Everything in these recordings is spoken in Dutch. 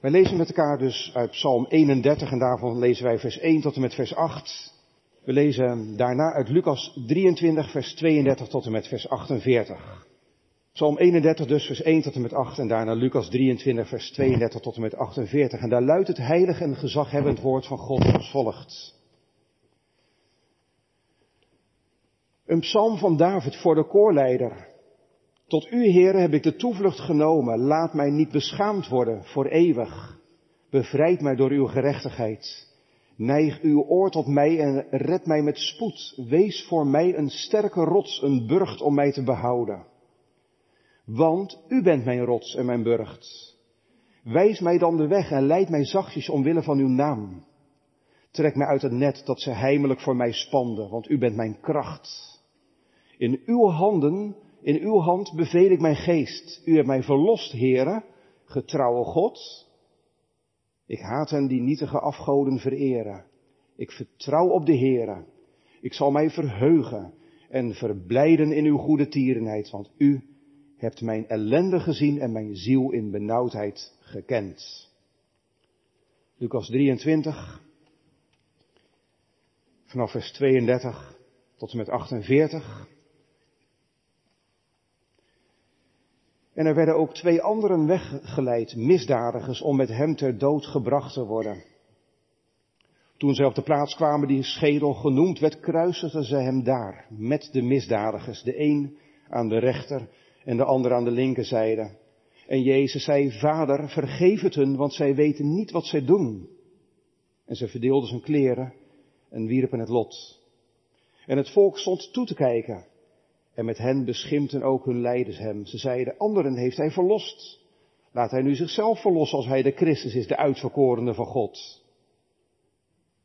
Wij lezen met elkaar dus uit Psalm 31 en daarvan lezen wij vers 1 tot en met vers 8. We lezen daarna uit Lucas 23 vers 32 tot en met vers 48. Psalm 31 dus vers 1 tot en met 8 en daarna Lucas 23 vers 32 tot en met 48. En daar luidt het heilig en gezaghebbend woord van God als volgt. Een psalm van David voor de koorleider. Tot u, heren, heb ik de toevlucht genomen. Laat mij niet beschaamd worden voor eeuwig. Bevrijd mij door uw gerechtigheid. Neig uw oor tot mij en red mij met spoed. Wees voor mij een sterke rots, een burcht om mij te behouden. Want u bent mijn rots en mijn burcht. Wijs mij dan de weg en leid mij zachtjes omwille van uw naam. Trek mij uit het net dat ze heimelijk voor mij spanden, want u bent mijn kracht. In uw handen in uw hand beveel ik mijn geest. U hebt mij verlost, heren, getrouwe God. Ik haat hen die nietige afgoden vereren. Ik vertrouw op de Heere. Ik zal mij verheugen en verblijden in uw goede tierenheid, want u hebt mijn ellende gezien en mijn ziel in benauwdheid gekend. Lucas 23, vanaf vers 32 tot en met 48. En er werden ook twee anderen weggeleid, misdadigers, om met hem ter dood gebracht te worden. Toen zij op de plaats kwamen die schedel genoemd werd, kruisigden ze hem daar, met de misdadigers, de een aan de rechter en de ander aan de linkerzijde. En Jezus zei, Vader, vergeef het hun, want zij weten niet wat zij doen. En ze verdeelden zijn kleren en wierpen het lot. En het volk stond toe te kijken. En met hen beschimpten ook hun leiders hem. Ze zeiden, anderen heeft hij verlost. Laat hij nu zichzelf verlossen als hij de Christus is, de uitverkorene van God.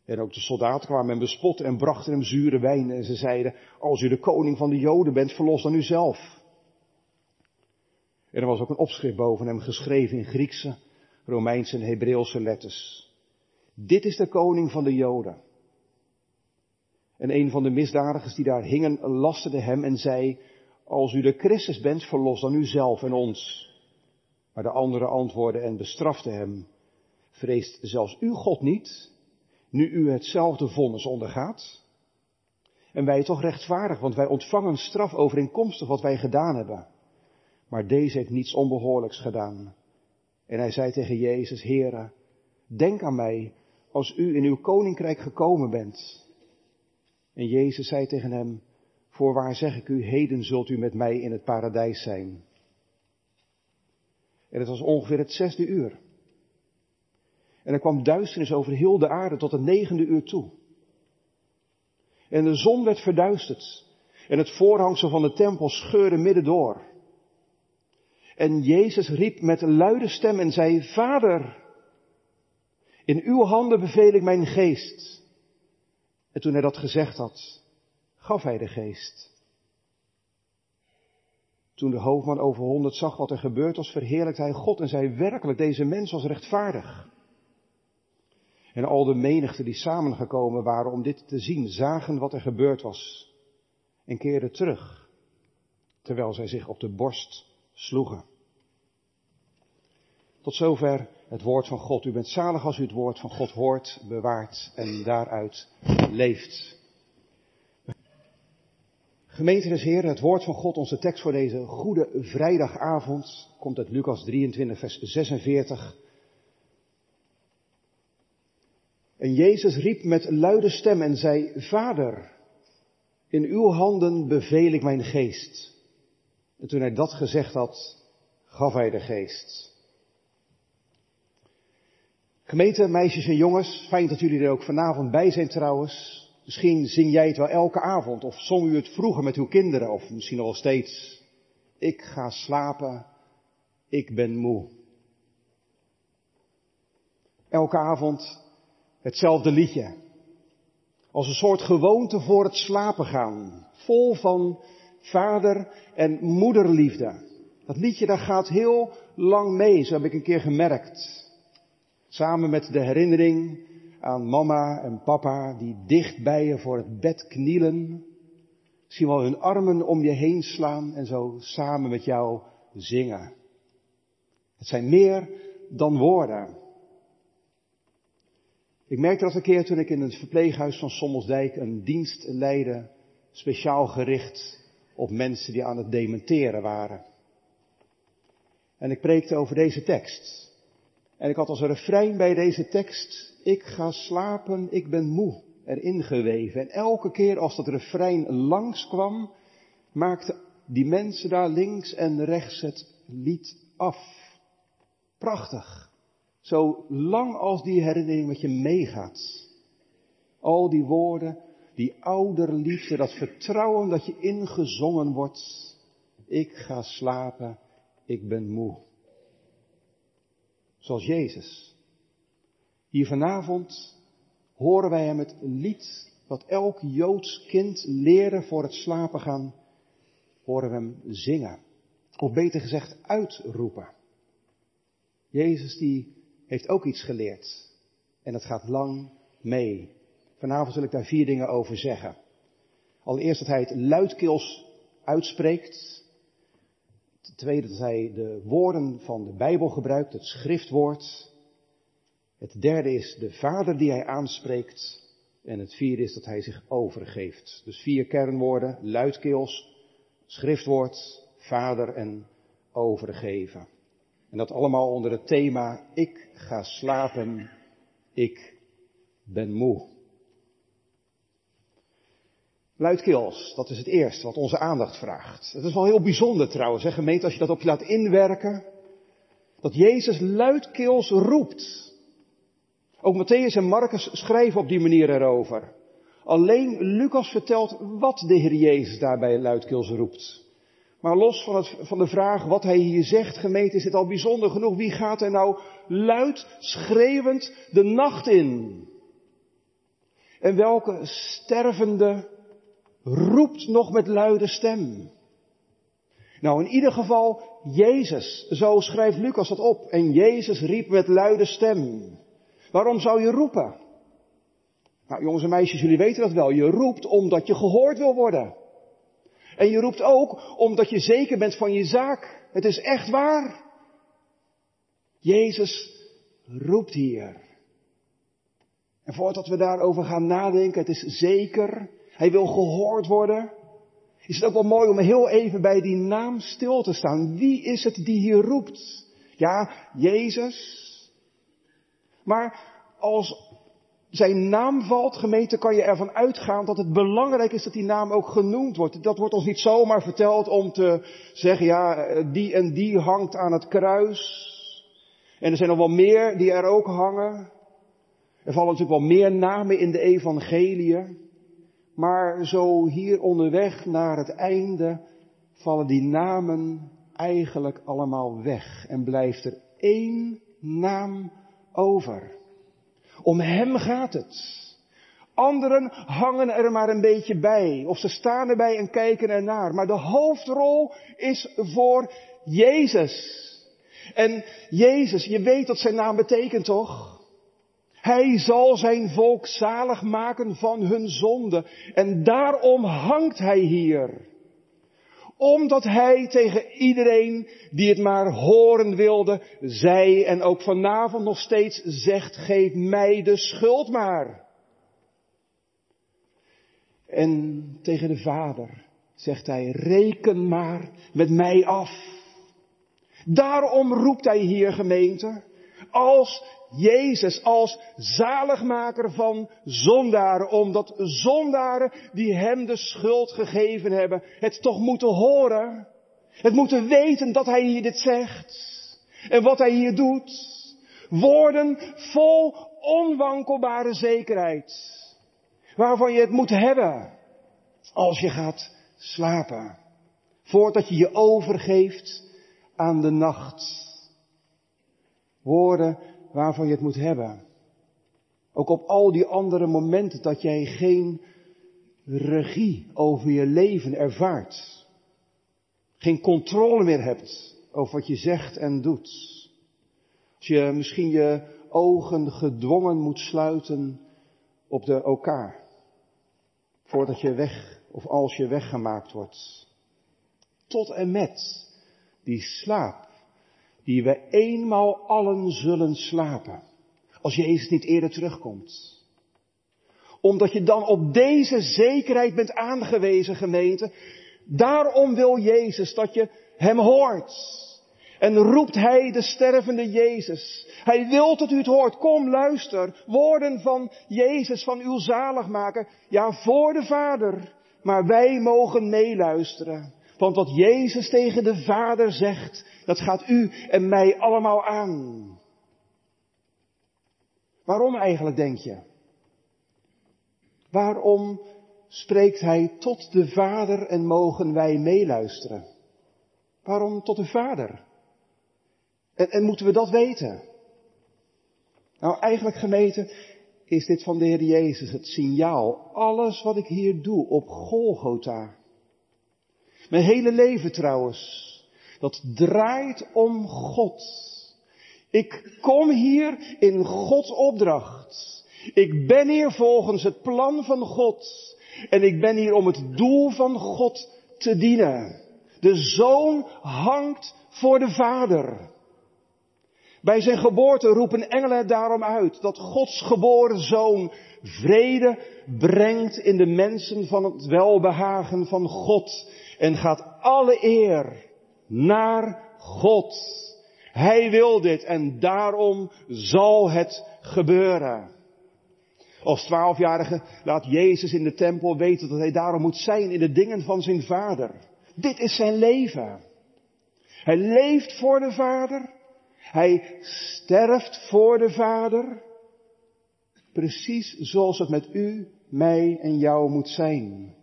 En ook de soldaten kwamen en bespotten en brachten hem zure wijn. En ze zeiden, als u de koning van de Joden bent, verlos dan u zelf. En er was ook een opschrift boven hem geschreven in Griekse, Romeinse en Hebreeuwse letters. Dit is de koning van de Joden. En een van de misdadigers die daar hingen lasterde hem en zei, als u de Christus bent, verlos dan u zelf en ons. Maar de andere antwoordde en bestrafte hem, vreest zelfs u God niet, nu u hetzelfde vonnis ondergaat? En wij toch rechtvaardig, want wij ontvangen straf overeenkomstig wat wij gedaan hebben. Maar deze heeft niets onbehoorlijks gedaan. En hij zei tegen Jezus, Heere, denk aan mij als u in uw koninkrijk gekomen bent. En Jezus zei tegen hem, voorwaar zeg ik u, heden zult u met mij in het paradijs zijn. En het was ongeveer het zesde uur. En er kwam duisternis over heel de aarde tot het negende uur toe. En de zon werd verduisterd. En het voorhangsel van de tempel scheurde midden door. En Jezus riep met een luide stem en zei, Vader, in uw handen beveel ik mijn geest. En toen hij dat gezegd had, gaf hij de geest. Toen de hoofdman over honderd zag wat er gebeurd was, verheerlijkte hij God en zei werkelijk, deze mens was rechtvaardig. En al de menigte die samengekomen waren om dit te zien, zagen wat er gebeurd was en keerden terug, terwijl zij zich op de borst sloegen. Tot zover het woord van God. U bent zalig als u het woord van God hoort, bewaart en daaruit leeft. Gemeente des het woord van God, onze tekst voor deze goede vrijdagavond, komt uit Lucas 23, vers 46. En Jezus riep met luide stem en zei, Vader, in uw handen beveel ik mijn geest. En toen hij dat gezegd had, gaf hij de geest. Gemeente, meisjes en jongens, fijn dat jullie er ook vanavond bij zijn trouwens. Misschien zing jij het wel elke avond, of zong u het vroeger met uw kinderen, of misschien nog steeds. Ik ga slapen, ik ben moe. Elke avond hetzelfde liedje. Als een soort gewoonte voor het slapen gaan. Vol van vader- en moederliefde. Dat liedje daar gaat heel lang mee, zo heb ik een keer gemerkt. Samen met de herinnering aan mama en papa die dicht bij je voor het bed knielen. Misschien wel hun armen om je heen slaan en zo samen met jou zingen. Het zijn meer dan woorden. Ik merkte dat een keer toen ik in het verpleeghuis van Sommelsdijk een dienst leidde, speciaal gericht op mensen die aan het dementeren waren. En ik preekte over deze tekst. En ik had als refrein bij deze tekst, ik ga slapen, ik ben moe, erin geweven. En elke keer als dat refrein langskwam, maakten die mensen daar links en rechts het lied af. Prachtig. Zo lang als die herinnering met je meegaat. Al die woorden, die ouderliefde, dat vertrouwen dat je ingezongen wordt. Ik ga slapen, ik ben moe. Zoals Jezus. Hier vanavond horen wij hem het lied wat elk Joods kind leerde voor het slapen gaan, horen we hem zingen. Of beter gezegd uitroepen. Jezus die heeft ook iets geleerd. En dat gaat lang mee. Vanavond wil ik daar vier dingen over zeggen. Allereerst dat hij het luidkeels uitspreekt. Ten tweede dat hij de woorden van de Bijbel gebruikt, het schriftwoord. Het derde is de Vader die hij aanspreekt. En het vierde is dat hij zich overgeeft. Dus vier kernwoorden, luidkeels, schriftwoord, Vader en overgeven. En dat allemaal onder het thema, ik ga slapen, ik ben moe. Luidkeels, dat is het eerste wat onze aandacht vraagt. Het is wel heel bijzonder trouwens, hè, gemeente, als je dat op je laat inwerken. Dat Jezus luidkeels roept. Ook Matthäus en Marcus schrijven op die manier erover. Alleen Lucas vertelt wat de Heer Jezus daarbij luidkeels roept. Maar los van, het, van de vraag wat hij hier zegt, gemeente, is het al bijzonder genoeg. Wie gaat er nou luid, schreeuwend de nacht in? En welke stervende roept nog met luide stem? Nou, in ieder geval Jezus. Zo schrijft Lucas dat op. En Jezus riep met luide stem. Waarom zou je roepen? Nou, jongens en meisjes, jullie weten dat wel. Je roept omdat je gehoord wil worden. En je roept ook omdat je zeker bent van je zaak. Het is echt waar. Jezus roept hier. En voordat we daarover gaan nadenken, het is zeker, hij wil gehoord worden. Is het ook wel mooi om heel even bij die naam stil te staan. Wie is het die hier roept? Ja, Jezus. Maar als zijn naam valt, gemeente, kan je ervan uitgaan dat het belangrijk is dat die naam ook genoemd wordt. Dat wordt ons niet zomaar verteld om te zeggen, ja, die en die hangt aan het kruis. En er zijn nog wel meer die er ook hangen. Er vallen natuurlijk wel meer namen in de evangelie. Maar zo hier onderweg naar het einde vallen die namen eigenlijk allemaal weg. En blijft er één naam over. Om hem gaat het. Anderen hangen er maar een beetje bij, of ze staan erbij en kijken ernaar. Maar de hoofdrol is voor Jezus. En Jezus, je weet wat zijn naam betekent toch? Hij zal zijn volk zalig maken van hun zonde. En daarom hangt hij hier omdat hij tegen iedereen die het maar horen wilde, zei en ook vanavond nog steeds zegt, geef mij de schuld maar. En tegen de Vader zegt hij, reken maar met mij af. Daarom roept hij hier gemeente, als Jezus als zaligmaker van zondaren, omdat zondaren die hem de schuld gegeven hebben, het toch moeten horen. Het moeten weten dat hij hier dit zegt. En wat hij hier doet. Woorden vol onwankelbare zekerheid. Waarvan je het moet hebben als je gaat slapen. Voordat je je overgeeft aan de nacht. Woorden waarvan je het moet hebben. Ook op al die andere momenten dat jij geen regie over je leven ervaart. Geen controle meer hebt over wat je zegt en doet. Als je misschien je ogen gedwongen moet sluiten op de elkaar. Voordat je weg, of als je weggemaakt wordt. Tot en met die slaap die we eenmaal allen zullen slapen. als Jezus niet eerder terugkomt. Omdat je dan op deze zekerheid bent aangewezen, gemeente. Daarom wil Jezus dat je Hem hoort. En roept Hij de stervende Jezus. Hij wil dat u het hoort. Kom, luister. Woorden van Jezus, van uw zaligmaker. Ja, voor de Vader. Maar wij mogen meeluisteren. Want wat Jezus tegen de Vader zegt, dat gaat u en mij allemaal aan. Waarom eigenlijk, denk je? Waarom spreekt Hij tot de Vader en mogen wij meeluisteren? Waarom tot de Vader? En, en moeten we dat weten? Nou, eigenlijk gemeten is dit van de Heer Jezus het signaal. Alles wat ik hier doe op Golgotha. Mijn hele leven trouwens. Dat draait om God. Ik kom hier in Gods opdracht. Ik ben hier volgens het plan van God. En ik ben hier om het doel van God te dienen. De zoon hangt voor de vader. Bij zijn geboorte roepen engelen daarom uit dat Gods geboren zoon vrede brengt in de mensen van het welbehagen van God en gaat alle eer naar God. Hij wil dit en daarom zal het gebeuren. Als twaalfjarige laat Jezus in de tempel weten dat hij daarom moet zijn in de dingen van zijn vader. Dit is zijn leven. Hij leeft voor de vader. Hij sterft voor de vader. Precies zoals het met u, mij en jou moet zijn.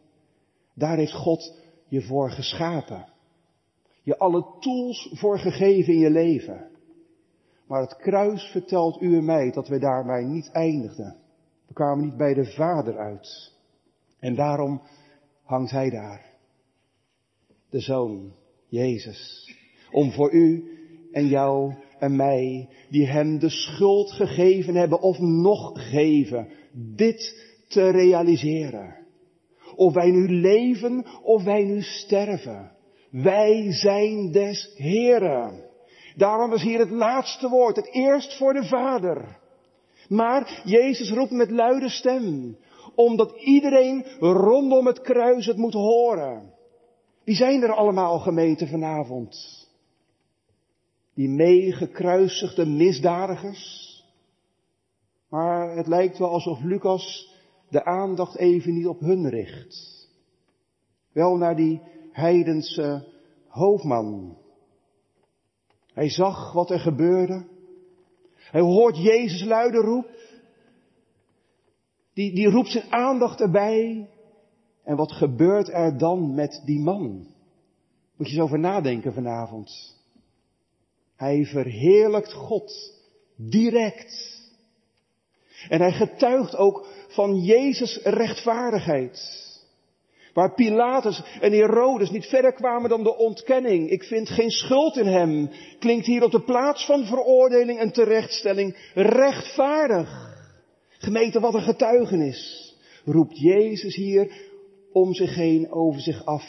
Daar heeft God je voor geschapen. Je alle tools voor gegeven in je leven. Maar het kruis vertelt u en mij dat we daarbij niet eindigden. We kwamen niet bij de Vader uit. En daarom hangt Hij daar. De Zoon, Jezus. Om voor u en jou en mij, die Hem de schuld gegeven hebben of nog geven, dit te realiseren. Of wij nu leven of wij nu sterven. Wij zijn des Heren. Daarom is hier het laatste woord, het eerst voor de Vader. Maar Jezus roept met luide stem, omdat iedereen rondom het kruis het moet horen. Wie zijn er allemaal gemeente vanavond? Die meegekruisigde misdadigers. Maar het lijkt wel alsof Lucas de aandacht even niet op hun richt. Wel naar die heidense hoofdman. Hij zag wat er gebeurde. Hij hoort Jezus luide roep. Die, die roept zijn aandacht erbij. En wat gebeurt er dan met die man? Moet je eens over nadenken vanavond. Hij verheerlijkt God direct. En hij getuigt ook van Jezus rechtvaardigheid. Waar Pilatus en Herodes niet verder kwamen dan de ontkenning. Ik vind geen schuld in hem. Klinkt hier op de plaats van veroordeling en terechtstelling rechtvaardig. Gemeten wat een getuigenis. Roept Jezus hier om zich heen over zich af.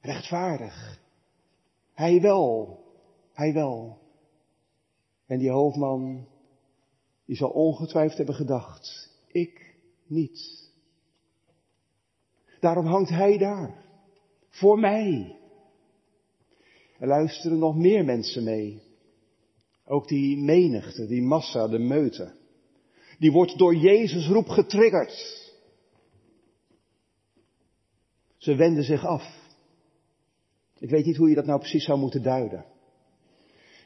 Rechtvaardig. Hij wel. Hij wel. En die hoofdman, die zal ongetwijfeld hebben gedacht, ik niet. Daarom hangt hij daar. Voor mij. Er luisteren nog meer mensen mee. Ook die menigte, die massa, de meute. Die wordt door Jezus roep getriggerd. Ze wenden zich af. Ik weet niet hoe je dat nou precies zou moeten duiden.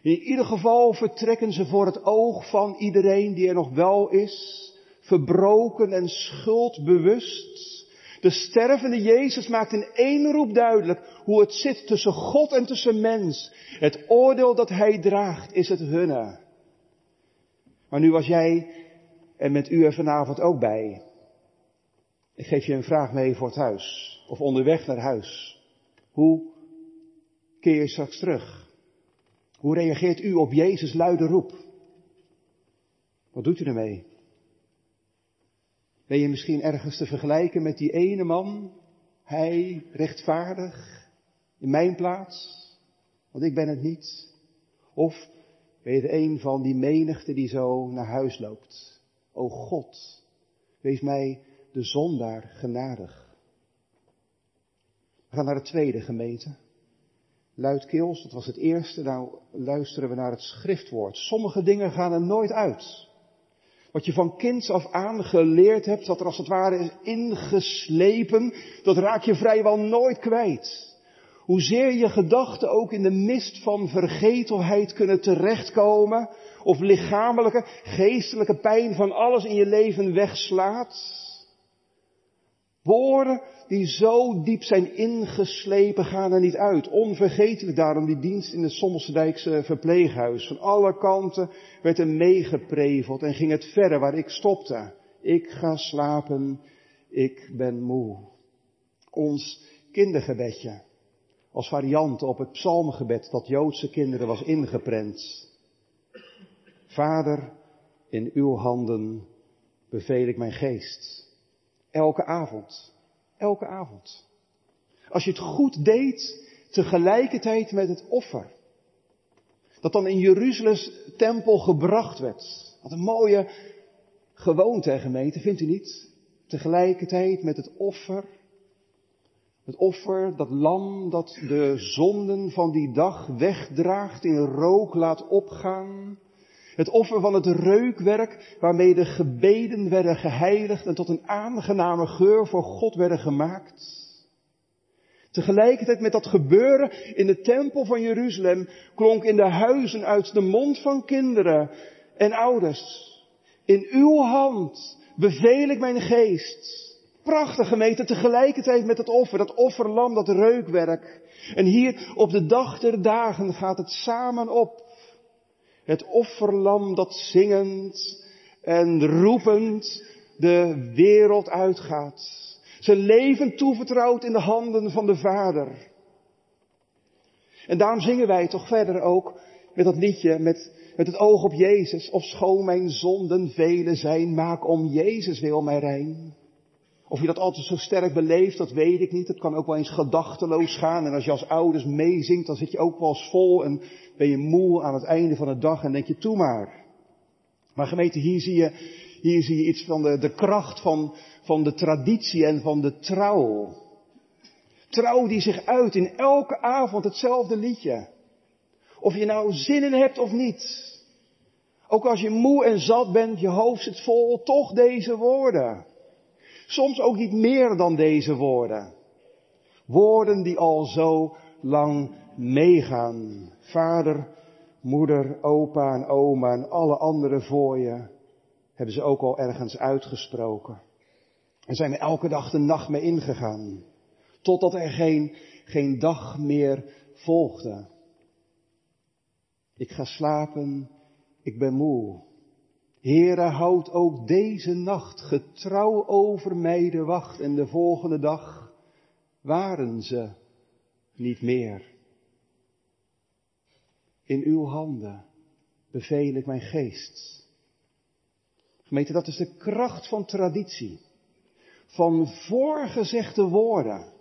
In ieder geval vertrekken ze voor het oog van iedereen die er nog wel is, verbroken en schuldbewust. De stervende Jezus maakt in één roep duidelijk hoe het zit tussen God en tussen mens. Het oordeel dat hij draagt is het hunne. Maar nu was jij en met u er vanavond ook bij. Ik geef je een vraag mee voor het huis. Of onderweg naar huis. Hoe keer je straks terug? Hoe reageert u op Jezus luide roep? Wat doet u ermee? Ben je misschien ergens te vergelijken met die ene man? Hij rechtvaardig in mijn plaats, want ik ben het niet. Of Ben je een van die menigte die zo naar huis loopt? O God, wees mij de zondaar genadig. We gaan naar de tweede gemeente. Luidkeels, dat was het eerste. Nou luisteren we naar het schriftwoord. Sommige dingen gaan er nooit uit. Wat je van kinds af aan geleerd hebt, wat er als het ware is ingeslepen, dat raak je vrijwel nooit kwijt. Hoezeer je gedachten ook in de mist van vergetelheid kunnen terechtkomen, of lichamelijke, geestelijke pijn van alles in je leven wegslaat. Woorden die zo diep zijn ingeslepen gaan er niet uit. Onvergetelijk daarom die dienst in het Sommelsdijkse verpleeghuis. Van alle kanten werd er meegepreveld en ging het verder waar ik stopte. Ik ga slapen, ik ben moe. Ons kindergebedje, als variant op het psalmgebed dat Joodse kinderen was ingeprent. Vader, in uw handen beveel ik mijn geest. Elke avond. Elke avond. Als je het goed deed, tegelijkertijd met het offer. Dat dan in Jeruzalems tempel gebracht werd. Wat een mooie gewoonte, gemeente, vindt u niet? Tegelijkertijd met het offer. Het offer, dat lam dat de zonden van die dag wegdraagt, in rook laat opgaan. Het offer van het reukwerk waarmee de gebeden werden geheiligd en tot een aangename geur voor God werden gemaakt. Tegelijkertijd met dat gebeuren in de tempel van Jeruzalem klonk in de huizen uit de mond van kinderen en ouders. In uw hand beveel ik mijn geest. Prachtige gemeente, tegelijkertijd met het offer, dat offerlam, dat reukwerk. En hier op de dag der dagen gaat het samen op. Het offerlam dat zingend en roepend de wereld uitgaat. Zijn leven toevertrouwd in de handen van de Vader. En daarom zingen wij toch verder ook met dat liedje, met, met het oog op Jezus. Of schoon mijn zonden vele zijn, maak om Jezus wil mij rein. Of je dat altijd zo sterk beleeft, dat weet ik niet. Het kan ook wel eens gedachteloos gaan. En als je als ouders meezingt, dan zit je ook wel eens vol en ben je moe aan het einde van de dag en denk je, toe maar. Maar gemeente, hier zie je, hier zie je iets van de, de kracht van, van de traditie en van de trouw. Trouw die zich uit in elke avond hetzelfde liedje. Of je nou zin in hebt of niet. Ook als je moe en zat bent, je hoofd zit vol, toch deze woorden. Soms ook niet meer dan deze woorden. Woorden die al zo lang meegaan. Vader, moeder, opa en oma en alle anderen voor je hebben ze ook al ergens uitgesproken. En zijn elke dag de nacht mee ingegaan. Totdat er geen, geen dag meer volgde. Ik ga slapen, ik ben moe. Heere, houd ook deze nacht getrouw over mij de wacht en de volgende dag waren ze niet meer. In uw handen beveel ik mijn geest. Gemeente, dat is de kracht van traditie. Van voorgezegde woorden.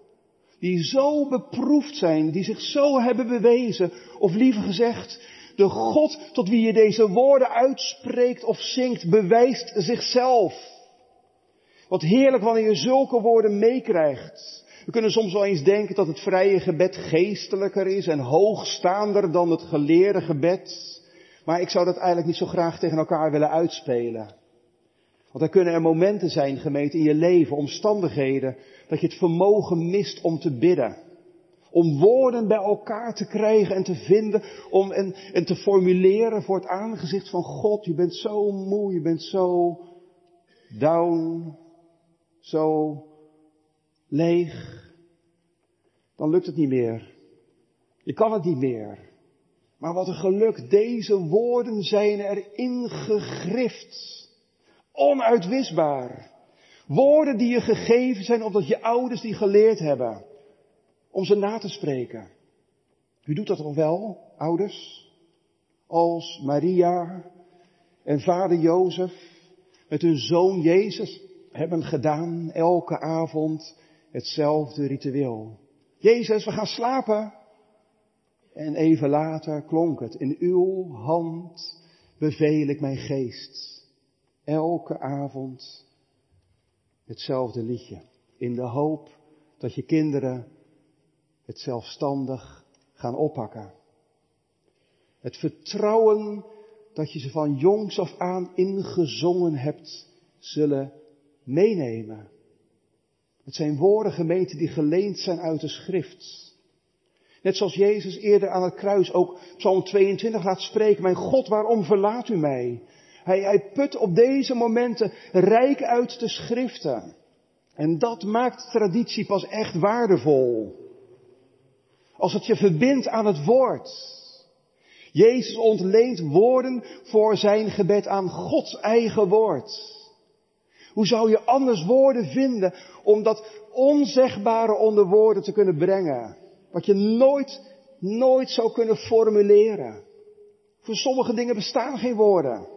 Die zo beproefd zijn, die zich zo hebben bewezen. Of liever gezegd, de God tot wie je deze woorden uitspreekt of zingt, bewijst zichzelf. Wat heerlijk wanneer je zulke woorden meekrijgt. We kunnen soms wel eens denken dat het vrije gebed geestelijker is en hoogstaander dan het geleerde gebed. Maar ik zou dat eigenlijk niet zo graag tegen elkaar willen uitspelen. Want er kunnen er momenten zijn, gemeente, in je leven, omstandigheden, dat je het vermogen mist om te bidden. Om woorden bij elkaar te krijgen en te vinden, om en, en te formuleren voor het aangezicht van God. Je bent zo moe, je bent zo down, zo leeg. Dan lukt het niet meer. Je kan het niet meer. Maar wat een geluk, deze woorden zijn erin gegrift. Onuitwisbaar. Woorden die je gegeven zijn omdat je ouders die geleerd hebben om ze na te spreken. U doet dat al wel, ouders? Als Maria en vader Jozef met hun zoon Jezus hebben gedaan elke avond hetzelfde ritueel. Jezus, we gaan slapen. En even later klonk het, in uw hand beveel ik mijn geest. Elke avond hetzelfde liedje. In de hoop dat je kinderen het zelfstandig gaan oppakken. Het vertrouwen dat je ze van jongs af aan ingezongen hebt, zullen meenemen. Het zijn woorden gemeenten die geleend zijn uit de schrift. Net zoals Jezus eerder aan het kruis ook Psalm 22 laat spreken. Mijn God, waarom verlaat u mij? Hij, hij put op deze momenten rijk uit de schriften. En dat maakt traditie pas echt waardevol. Als het je verbindt aan het woord. Jezus ontleent woorden voor zijn gebed aan Gods eigen woord. Hoe zou je anders woorden vinden om dat onzegbare onder woorden te kunnen brengen? Wat je nooit, nooit zou kunnen formuleren. Voor sommige dingen bestaan geen woorden.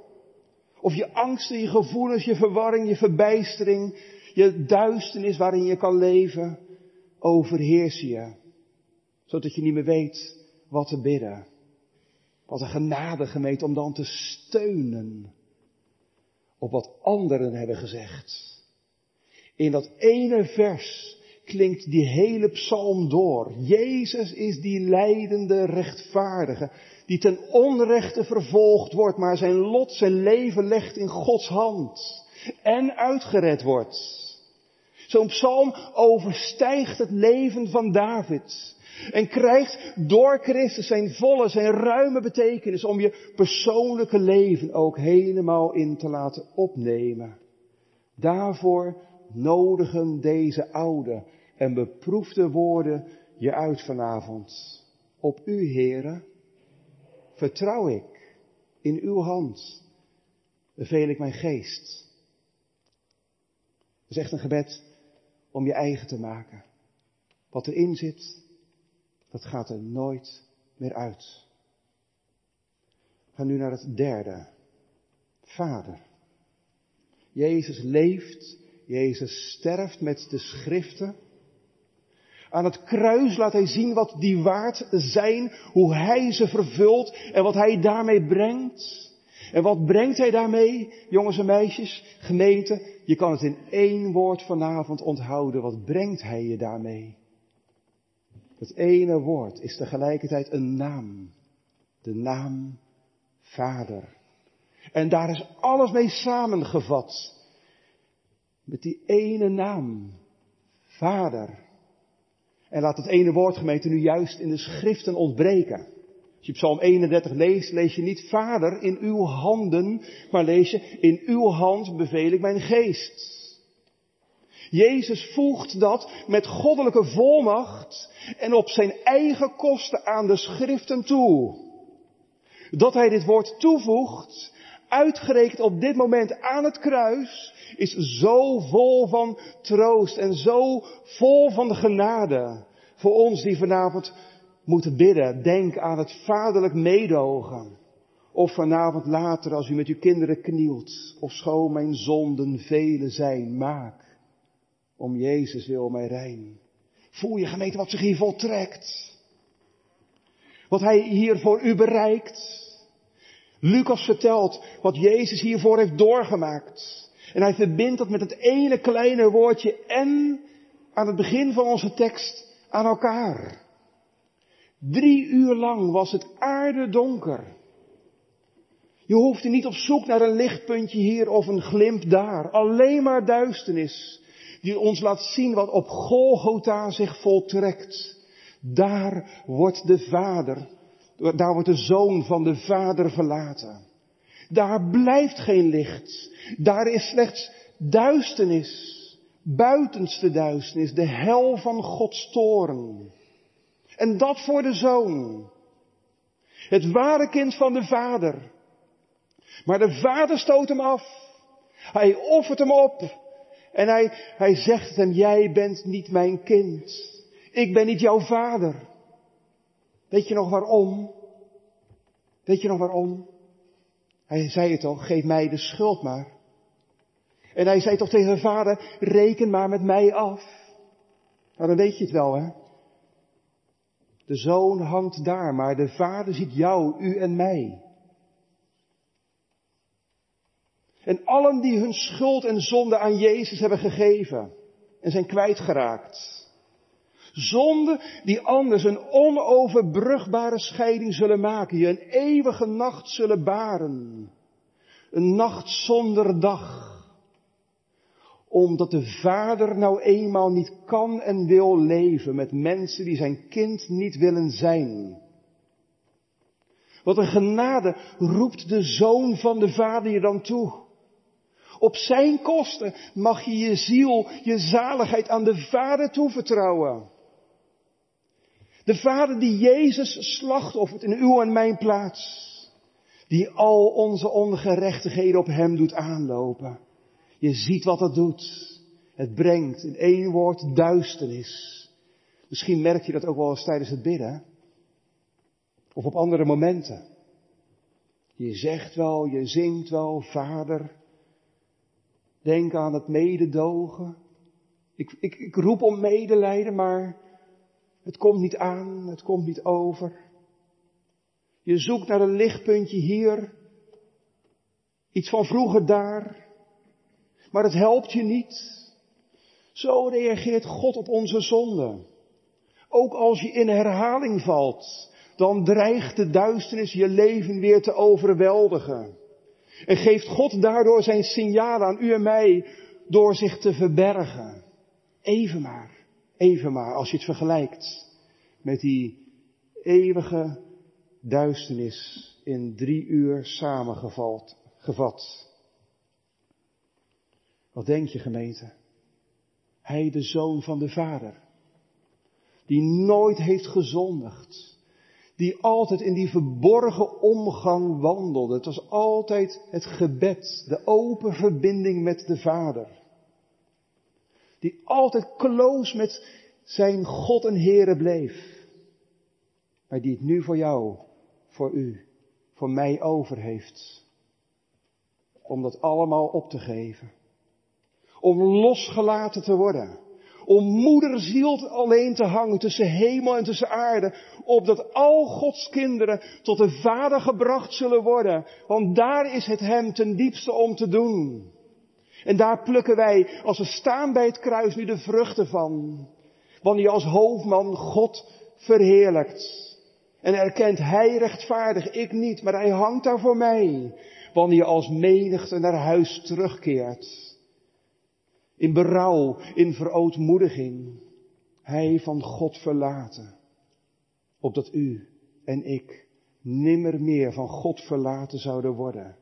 Of je angsten, je gevoelens, je verwarring, je verbijstering, je duisternis waarin je kan leven, overheers je. Zodat je niet meer weet wat te bidden. Wat een genade gemeente om dan te steunen op wat anderen hebben gezegd. In dat ene vers klinkt die hele psalm door. Jezus is die leidende rechtvaardige, die ten onrechte vervolgd wordt, maar zijn lot, zijn leven legt in Gods hand en uitgered wordt. Zo'n psalm overstijgt het leven van David. En krijgt door Christus zijn volle, zijn ruime betekenis om je persoonlijke leven ook helemaal in te laten opnemen. Daarvoor nodigen deze oude en beproefde woorden je uit vanavond. Op u, heren, vertrouw ik. In uw hand beveel ik mijn geest. Het is echt een gebed om je eigen te maken. Wat erin zit, dat gaat er nooit meer uit. Gaan nu naar het derde. Vader. Jezus leeft, Jezus sterft met de schriften. Aan het kruis laat hij zien wat die waard zijn, hoe hij ze vervult en wat hij daarmee brengt. En wat brengt hij daarmee, jongens en meisjes, gemeente? Je kan het in één woord vanavond onthouden. Wat brengt hij je daarmee? Het ene woord is tegelijkertijd een naam. De naam Vader. En daar is alles mee samengevat. Met die ene naam. Vader. En laat het ene woord gemeente nu juist in de schriften ontbreken. Als je Psalm 31 leest, lees je niet Vader in uw handen, maar lees je in uw hand beveel ik mijn geest. Jezus voegt dat met goddelijke volmacht en op zijn eigen kosten aan de schriften toe. Dat hij dit woord toevoegt, uitgerekend op dit moment aan het kruis, is zo vol van troost en zo vol van de genade voor ons die vanavond moeten bidden. Denk aan het vaderlijk meedogen. Of vanavond later als u met uw kinderen knielt, of schoon mijn zonden vele zijn, maak om Jezus wil mij rein. Voel je gemeente wat zich hier voltrekt? Wat hij hier voor u bereikt? Lucas vertelt wat Jezus hiervoor heeft doorgemaakt. En hij verbindt dat met het ene kleine woordje en aan het begin van onze tekst aan elkaar. Drie uur lang was het aarde donker. Je hoefde niet op zoek naar een lichtpuntje hier of een glimp daar. Alleen maar duisternis die ons laat zien wat op Golgotha zich voltrekt. Daar wordt de Vader, daar wordt de Zoon van de Vader verlaten. Daar blijft geen licht. Daar is slechts duisternis. Buitenste duisternis, de hel van Gods toren. En dat voor de Zoon. Het ware kind van de Vader. Maar de Vader stoot hem af. Hij offert hem op. En hij, hij zegt hem, jij bent niet mijn kind. Ik ben niet jouw vader. Weet je nog waarom? Weet je nog waarom? Hij zei het toch, geef mij de schuld maar. En hij zei toch tegen zijn vader, reken maar met mij af. Nou, dan weet je het wel, hè. De zoon hangt daar, maar de vader ziet jou, u en mij. En allen die hun schuld en zonde aan Jezus hebben gegeven en zijn kwijtgeraakt. Zonde die anders een onoverbrugbare scheiding zullen maken, je een eeuwige nacht zullen baren. Een nacht zonder dag. Omdat de vader nou eenmaal niet kan en wil leven met mensen die zijn kind niet willen zijn. Wat een genade roept de zoon van de vader je dan toe. Op zijn kosten mag je je ziel, je zaligheid aan de Vader toevertrouwen. De Vader die Jezus slachtoffert in uw en mijn plaats. Die al onze ongerechtigheden op Hem doet aanlopen. Je ziet wat het doet. Het brengt in één woord duisternis. Misschien merk je dat ook wel eens tijdens het bidden. Of op andere momenten. Je zegt wel, je zingt wel, Vader. Denk aan het mededogen. Ik, ik, ik roep om medelijden, maar het komt niet aan, het komt niet over. Je zoekt naar een lichtpuntje hier, iets van vroeger daar, maar het helpt je niet. Zo reageert God op onze zonde. Ook als je in herhaling valt, dan dreigt de duisternis je leven weer te overweldigen. En geeft God daardoor zijn signaal aan u en mij door zich te verbergen. Even maar, even maar, als je het vergelijkt met die eeuwige duisternis in drie uur samengevat. Gevat. Wat denk je gemeente? Hij de zoon van de Vader, die nooit heeft gezondigd, die altijd in die verborgen omgang wandelde. Het was altijd het gebed, de open verbinding met de Vader. Die altijd close met zijn God en Here bleef. Maar die het nu voor jou, voor u, voor mij over heeft. Om dat allemaal op te geven. Om losgelaten te worden om moederziel alleen te hangen tussen hemel en tussen aarde, opdat al Gods kinderen tot de Vader gebracht zullen worden, want daar is het Hem ten diepste om te doen. En daar plukken wij, als we staan bij het kruis, nu de vruchten van. Wanneer je als hoofdman God verheerlijkt. En erkent Hij rechtvaardig, ik niet, maar Hij hangt daar voor mij. Wanneer je als menigte naar huis terugkeert. In berouw, in verootmoediging. Hij van God verlaten. Opdat u en ik nimmer meer van God verlaten zouden worden.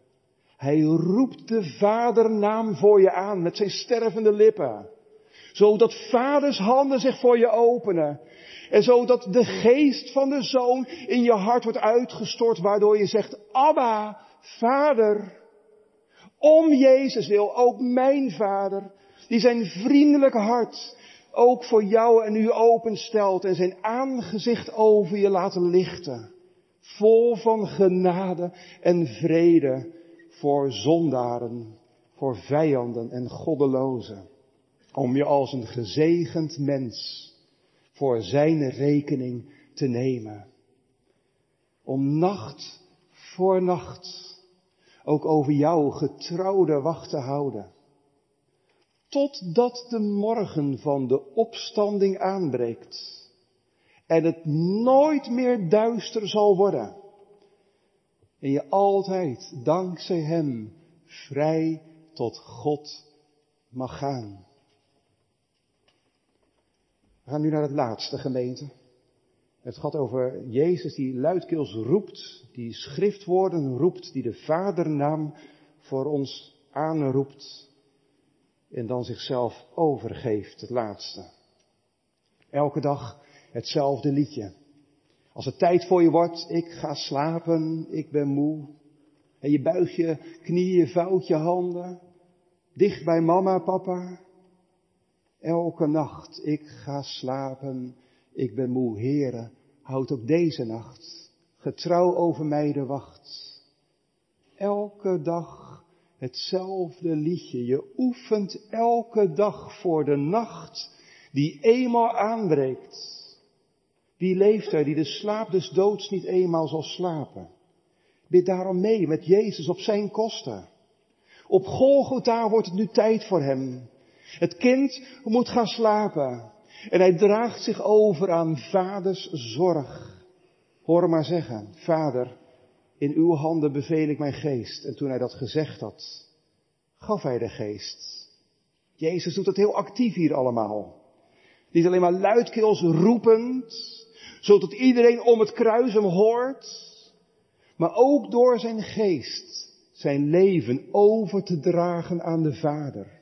Hij roept de vadernaam voor je aan met zijn stervende lippen. Zodat vaders handen zich voor je openen. En zodat de geest van de zoon in je hart wordt uitgestort, waardoor je zegt, Abba, vader. Om Jezus wil, ook mijn vader, die zijn vriendelijke hart ook voor jou en u openstelt en zijn aangezicht over je laat lichten. Vol van genade en vrede voor zondaren, voor vijanden en goddelozen. Om je als een gezegend mens voor zijn rekening te nemen. Om nacht voor nacht ook over jouw getrouwde wacht te houden totdat de morgen van de opstanding aanbreekt en het nooit meer duister zal worden. En je altijd dankzij Hem vrij tot God mag gaan. We gaan nu naar het laatste gemeente. Het gaat over Jezus die luidkeels roept, die schriftwoorden roept, die de Vadernaam voor ons aanroept en dan zichzelf overgeeft, het laatste. Elke dag hetzelfde liedje. Als het tijd voor je wordt, ik ga slapen, ik ben moe. En je buigt je knieën, vouwt je handen. Dicht bij mama, papa. Elke nacht, ik ga slapen, ik ben moe. Heren, houd ook deze nacht getrouw over mij de wacht. Elke dag hetzelfde liedje. Je oefent elke dag voor de nacht die eenmaal aanbreekt. Wie leeft er die de slaap des doods niet eenmaal zal slapen? Bid daarom mee met Jezus op zijn kosten. Op Golgotha wordt het nu tijd voor hem. Het kind moet gaan slapen. En hij draagt zich over aan vaders zorg. Hoor maar zeggen, vader, in uw handen beveel ik mijn geest. En toen hij dat gezegd had, gaf hij de geest. Jezus doet het heel actief hier allemaal. Niet alleen maar luidkeels roepend, zodat iedereen om het kruis hem hoort, maar ook door zijn geest zijn leven over te dragen aan de Vader.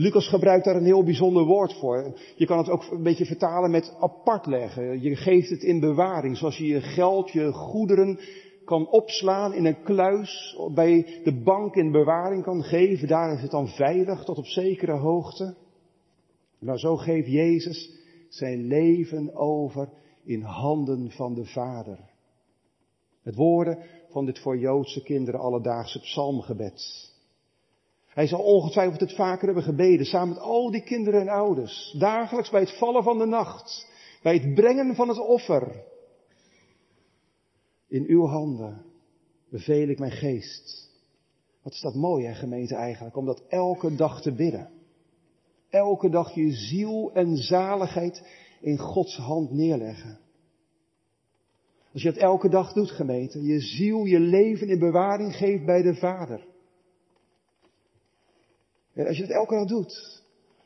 Lucas gebruikt daar een heel bijzonder woord voor. Je kan het ook een beetje vertalen met apart leggen. Je geeft het in bewaring, zoals je je geld, je goederen kan opslaan in een kluis, bij de bank in bewaring kan geven. Daar is het dan veilig tot op zekere hoogte. Nou, zo geeft Jezus zijn leven over in handen van de Vader. Het woorden van dit voor Joodse kinderen alledaagse psalmgebed. Hij zal ongetwijfeld het vaker hebben gebeden, samen met al die kinderen en ouders, dagelijks bij het vallen van de nacht, bij het brengen van het offer. In uw handen beveel ik mijn geest. Wat is dat mooi, hè, gemeente eigenlijk, om dat elke dag te bidden. Elke dag je ziel en zaligheid in Gods hand neerleggen. Als je het elke dag doet, gemeente, je ziel, je leven in bewaring geeft bij de Vader. En als je het elke dag doet,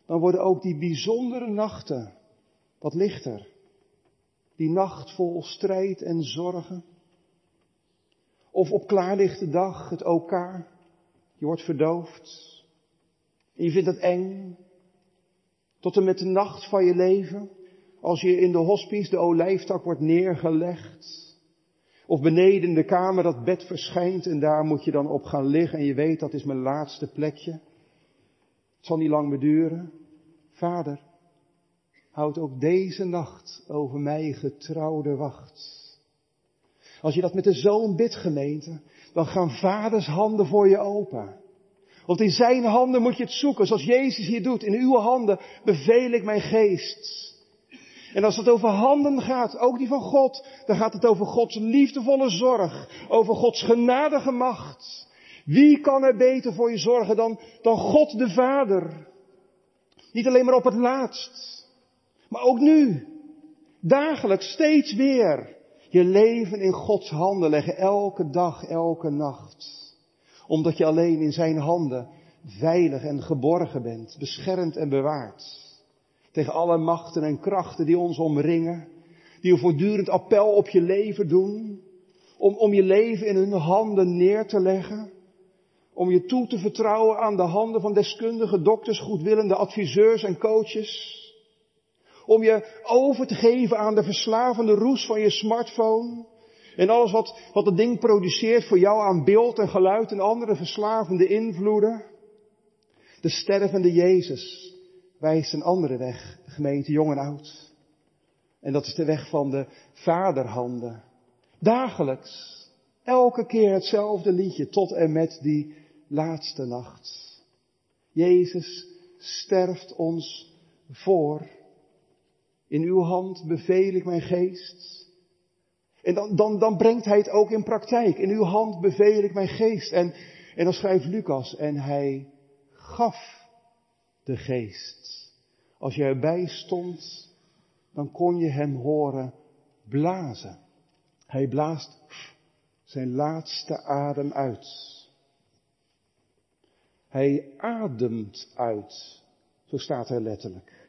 dan worden ook die bijzondere nachten wat lichter. Die nacht vol strijd en zorgen. Of op klaarlichte dag, het OK. Je wordt verdoofd. En je vindt het eng. Tot en met de nacht van je leven. Als je in de hospice de olijftak wordt neergelegd. Of beneden in de kamer dat bed verschijnt en daar moet je dan op gaan liggen en je weet dat is mijn laatste plekje. Het zal niet lang meer duren. Vader, houd ook deze nacht over mij getrouwde wacht. Als je dat met de zoon bidt gemeente, dan gaan vaders handen voor je open. Want in zijn handen moet je het zoeken, zoals Jezus hier doet. In uw handen beveel ik mijn geest. En als het over handen gaat, ook die van God, dan gaat het over Gods liefdevolle zorg, over Gods genadige macht. Wie kan er beter voor je zorgen dan, dan God de Vader? Niet alleen maar op het laatst, maar ook nu. Dagelijks, steeds weer. Je leven in Gods handen leggen, elke dag, elke nacht. Omdat je alleen in zijn handen veilig en geborgen bent, beschermd en bewaard tegen alle machten en krachten die ons omringen, die een voortdurend appel op je leven doen, om, om je leven in hun handen neer te leggen, om je toe te vertrouwen aan de handen van deskundige dokters, goedwillende adviseurs en coaches, om je over te geven aan de verslavende roes van je smartphone, en alles wat, wat het ding produceert voor jou aan beeld en geluid en andere verslavende invloeden. De stervende Jezus wijst een andere weg, gemeente jong en oud. En dat is de weg van de vaderhanden. Dagelijks, elke keer hetzelfde liedje tot en met die laatste nacht. Jezus sterft ons voor. In uw hand beveel ik mijn geest. En dan, dan, dan brengt hij het ook in praktijk. In uw hand beveel ik mijn geest. En, en dan schrijft Lucas, en hij gaf de geest. Als je erbij stond, dan kon je hem horen blazen. Hij blaast zijn laatste adem uit. Hij ademt uit. Zo staat er letterlijk.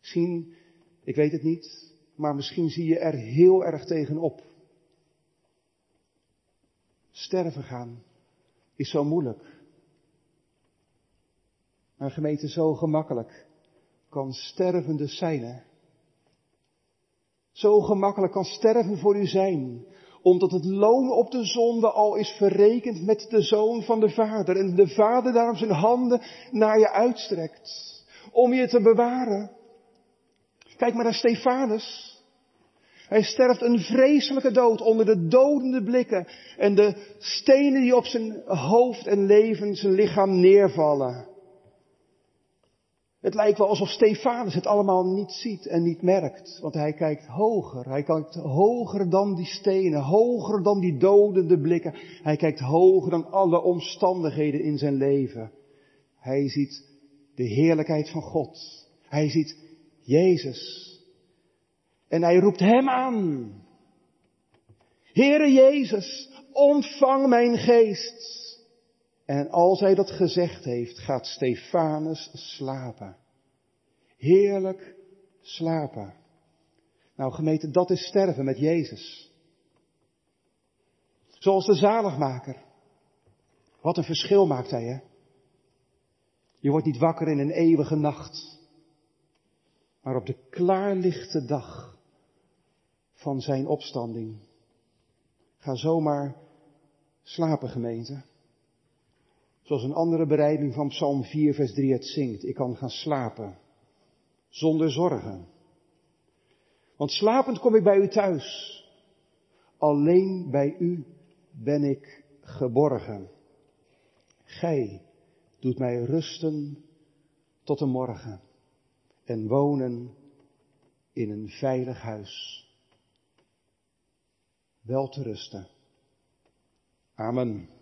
Misschien, ik weet het niet, maar misschien zie je er heel erg tegenop. Sterven gaan is zo moeilijk. Maar gemeente, zo gemakkelijk kan stervende zijn. Zo gemakkelijk kan sterven voor u zijn. Omdat het loon op de zonde al is verrekend met de zoon van de vader. En de vader daarom zijn handen naar je uitstrekt. Om je te bewaren. Kijk maar naar Stefanus. Hij sterft een vreselijke dood onder de dodende blikken en de stenen die op zijn hoofd en leven, zijn lichaam neervallen. Het lijkt wel alsof Stefanus het allemaal niet ziet en niet merkt, want hij kijkt hoger. Hij kijkt hoger dan die stenen, hoger dan die dodende blikken. Hij kijkt hoger dan alle omstandigheden in zijn leven. Hij ziet de heerlijkheid van God. Hij ziet Jezus. En hij roept hem aan. Heere Jezus, ontvang mijn geest. En als hij dat gezegd heeft, gaat Stefanus slapen. Heerlijk slapen. Nou gemeente, dat is sterven met Jezus. Zoals de zaligmaker. Wat een verschil maakt hij, hè? Je wordt niet wakker in een eeuwige nacht. Maar op de klaarlichte dag van zijn opstanding. Ga zomaar slapen, gemeente. Zoals een andere bereiding van Psalm 4, vers 3 het zingt. Ik kan gaan slapen. Zonder zorgen. Want slapend kom ik bij u thuis. Alleen bij u ben ik geborgen. Gij doet mij rusten tot de morgen en wonen in een veilig huis. Wel te rusten. Amen.